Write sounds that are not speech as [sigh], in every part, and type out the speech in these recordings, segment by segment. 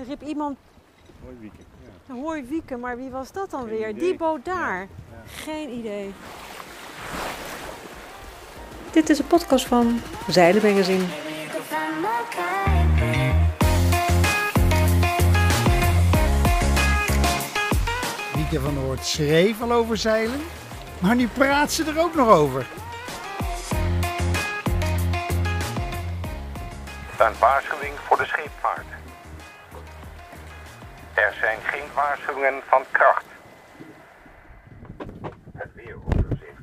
Er riep iemand Mooi weekend. Ja. Hoi Wieke, maar wie was dat dan Geen weer? idee. Die boot daar. Ja. Geen idee. Dit is een podcast van Zeilen Magazine. Wieke van der Hoort schreef al over zeilen, maar nu praat ze er ook nog over. Een waarschuwing voor de scheepvaart. Er zijn geen waarschuwingen van kracht. Het weeroverzicht.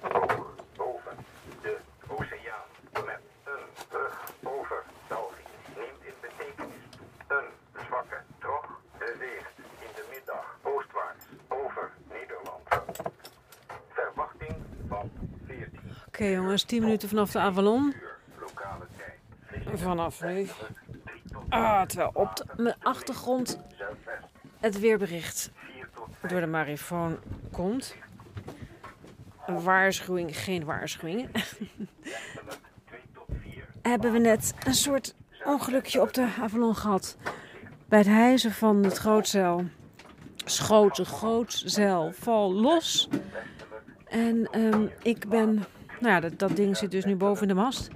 Hoog boven de oceaan met een rug over België neemt in betekenis een zwakke trog beweegt in de middag oostwaarts over Nederland. Verwachting van 14 Oké jongens, 10 minuten vanaf de Avalon. Vanaf nu. Ah, terwijl op de, mijn achtergrond het weerbericht door de marifoon komt. Een waarschuwing, geen waarschuwing. [laughs] Hebben we net een soort ongelukje op de Avalon gehad. Bij het hijzen van het grootzeil schoot de grootzeil val los. En ehm, ik ben, nou ja, dat, ding zit dus nu boven de mast.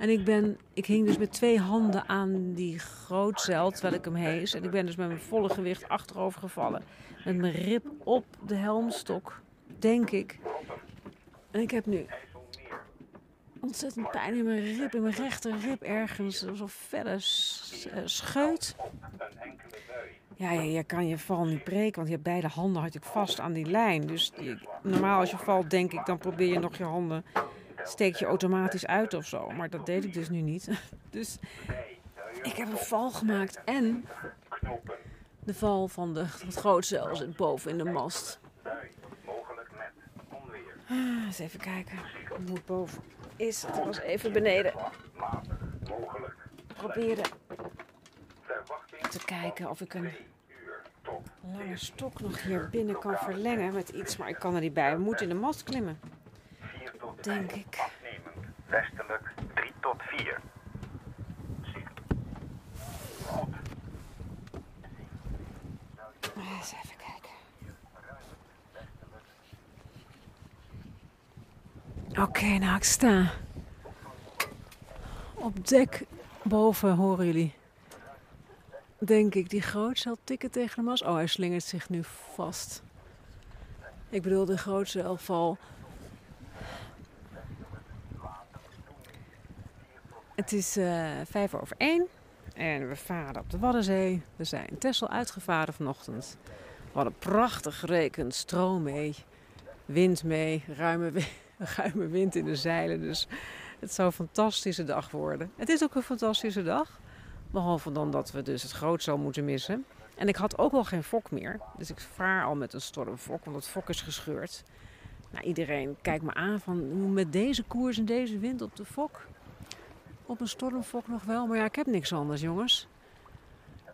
En ik, ben, ik hing dus met twee handen aan die grootzeil terwijl ik hem hees. En ik ben dus met mijn volle gewicht achterover gevallen. Met mijn rib op de helmstok, denk ik. En ik heb nu ontzettend pijn in mijn rib, in mijn rechter rib ergens. Felle s- eh, scheut. Ja, je, je kan je val niet breken, want je hebt beide handen had ik vast aan die lijn. Dus normaal als je valt, denk ik, dan probeer je nog je handen, steek je automatisch uit of zo. Maar dat deed ik dus nu niet. [laughs] Dus ik heb een val gemaakt en de val van de, het grootzeil zit boven in de mast. Ah, eens even kijken het boven is. Het was even beneden. Proberen te kijken of ik een lange stok nog hier binnen kan verlengen met iets. Maar ik kan er niet bij. We moeten in de mast klimmen, 4 tot denk ik. afnemend. Westelijk 3 tot 4. Goed. Eens even kijken. Oké, nou ik sta op dek boven, horen jullie. Denk ik, die grootzeil tikken tegen de mast. Oh, hij slingert zich nu vast. Ik bedoel, de grootzeilval. Het is eh, vijf over één. En we varen op de Waddenzee. We zijn Texel uitgevaren vanochtend. We hadden prachtig gerekend, stroom mee, wind mee, ruime, wi- [laughs] ruime wind in de zeilen. Dus het zou een fantastische dag worden. Het is ook een fantastische dag. Behalve dan dat we dus het grootzeil moeten missen. En ik had ook al geen fok meer. Dus ik vaar al met een stormfok, want het fok is gescheurd. Nou, iedereen kijkt me aan van hoe met deze koers en deze wind op de fok. Op een stormfok nog wel, maar ja, ik heb niks anders, jongens.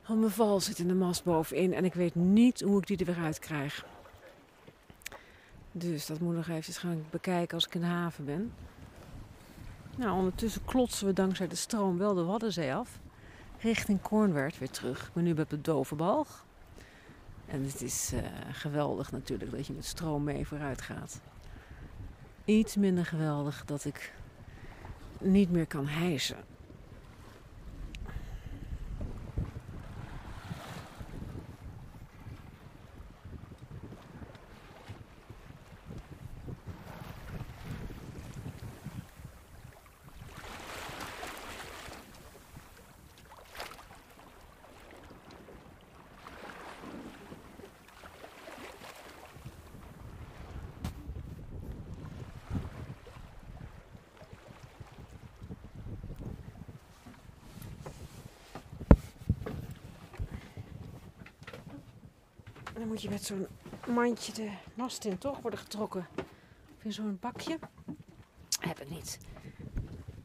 Want mijn val zit in de mast bovenin en ik weet niet hoe ik die er weer uit krijg. Dus dat moet nog eventjes gaan bekijken als ik in de haven ben. Nou, ondertussen klotsen we dankzij de stroom wel de Waddenzee af. Richting Cornwerd weer terug. Ik ben nu op de Dovenbalg. En het is eh, geweldig natuurlijk dat je met stroom mee vooruit gaat. Iets minder geweldig dat ik niet meer kan hijsen. Dan moet je met zo'n mandje de mast in toch worden getrokken. Of in zo'n bakje. Heb ik niet.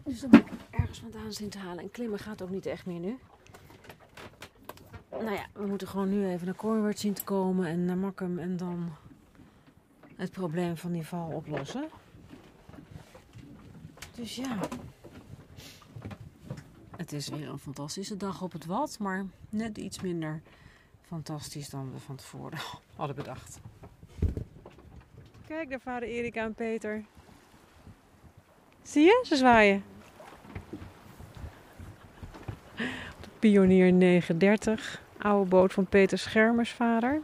Dus dan moet ik ergens vandaan zien te halen. En klimmen gaat ook niet echt meer nu. Nou ja, we moeten gewoon nu even naar Cornwall zien te komen en naar Makkum. En dan het probleem van die val oplossen. Dus ja. Het is weer een fantastische dag op het Wad, maar net iets minder fantastisch dan we van tevoren [laughs] hadden bedacht. Kijk, daar varen Erika en Peter. Zie je? Ze zwaaien. De Pionier 930, oude boot van Peter Schermers vader.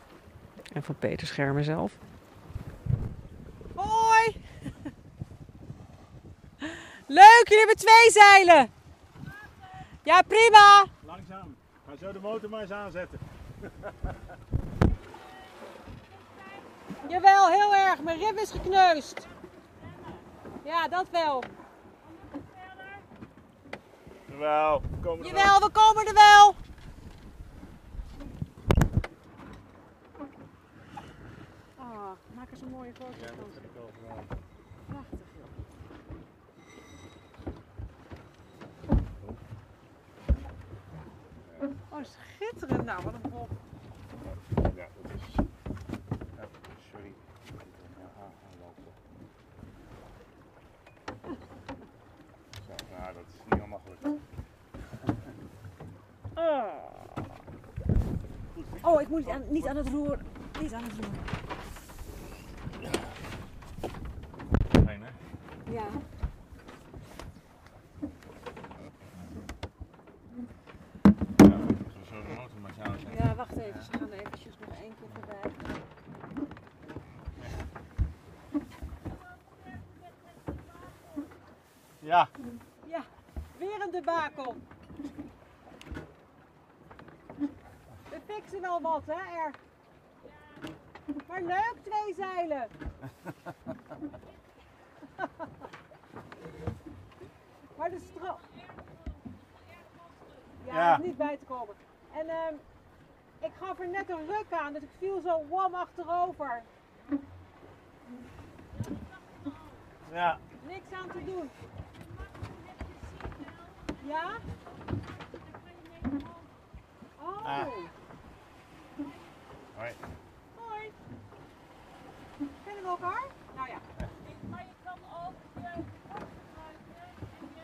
En van Peter Schermer zelf. Hoi! [laughs] Leuk, jullie hebben twee zeilen! Ja, prima! Langzaam. Ga zo de motor maar eens aanzetten. [laughs] Jawel, heel erg. Mijn rib is gekneusd. Ja, dat wel. Jawel, we komen er wel. Jawel, we komen er wel. Oh, maak eens een mooie foto Ja, dat heb ik al gedaan. Prachtig, schitterend. Nou, wat een bol. Ja, dat is... Ja, sorry. Ja, aan- aanlopen. Zo, nou, dat is niet helemaal gelukt. Oh, ik moet niet aan, niet aan het roer. Niet aan het roer. Fijn, hè? Ja. Ja, als we zo de motor maar eens aanzetten. Ja, wacht even. Ze gaan eventjes nog één keer voorbij. Ja, Ja, weer een debakel. We fixen wel wat, hè, er. Maar leuk, twee zeilen. [laughs] maar de stroom... Ja, Ja. is niet bij te komen. En ehm, ik gaf er net een ruk aan, dus ik viel zo wam achterover. ja. Niks aan te doen. Ja? Oh. Ah. Hoi. Hoi. Kennen we elkaar? Nou ja. Maar je kan ook je kop gebruiken en je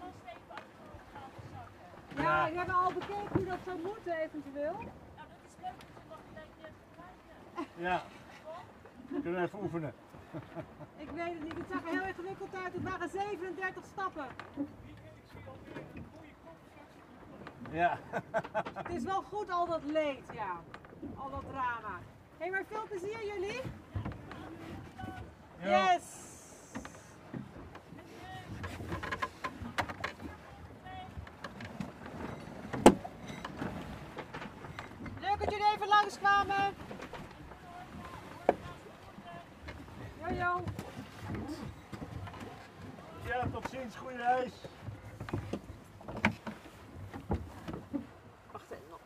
last even achterover laten zakken. Ja, ik heb al bekeken hoe dat zou moeten eventueel. Nou, dat is leuk dat je nog gelijk gebruiken. Ja. We kunnen even oefenen. [laughs] Ik weet het niet, het zag er heel ingewikkeld uit. Het waren 37 stappen. Ja. Het is wel goed al dat leed, ja. Al dat drama. Hé, hey, maar veel plezier jullie. Ja. Yes! Leuk langskwamen. Jojo. Ja, tot ziens. Goeie reis. Wacht even nog.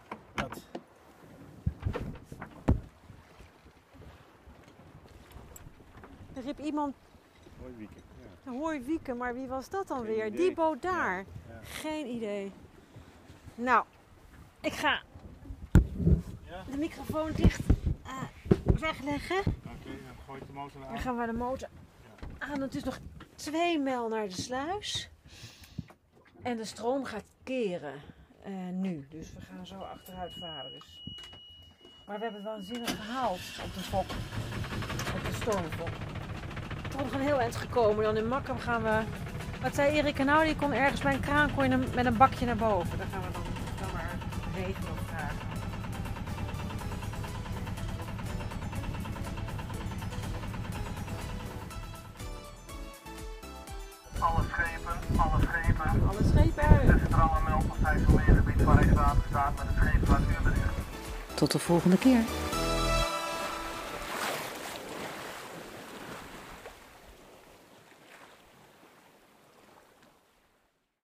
Er riep iemand, Mooi weekend. Ja. hoor Wieke, maar wie was dat dan Geen weer? idee. Die boot daar. Ja. Geen idee. Nou, ik ga? De microfoon dicht eh, wegleggen. Oké, dan gooi de motor Dan aan. gaan we de motor aan. Het is nog twee mijl naar de sluis. En de stroom gaat keren eh, nu. Dus we gaan zo achteruit varen. Dus. Maar we hebben het waanzinnig gehaald op de fok. Op de stormfok. Toch nog een heel eind gekomen. Dan in Makkum gaan we... Wat zei Erik nou? Die kon ergens bij een kraan kon je met een bakje naar boven. Daar gaan we dan, dan maar regelen alle schepen. Alle schepen uit. Tussen Drangen en Melk, Stijfselmeergebied van Rijkswaterstaat met het scheepvaartuurbericht. Tot de volgende keer.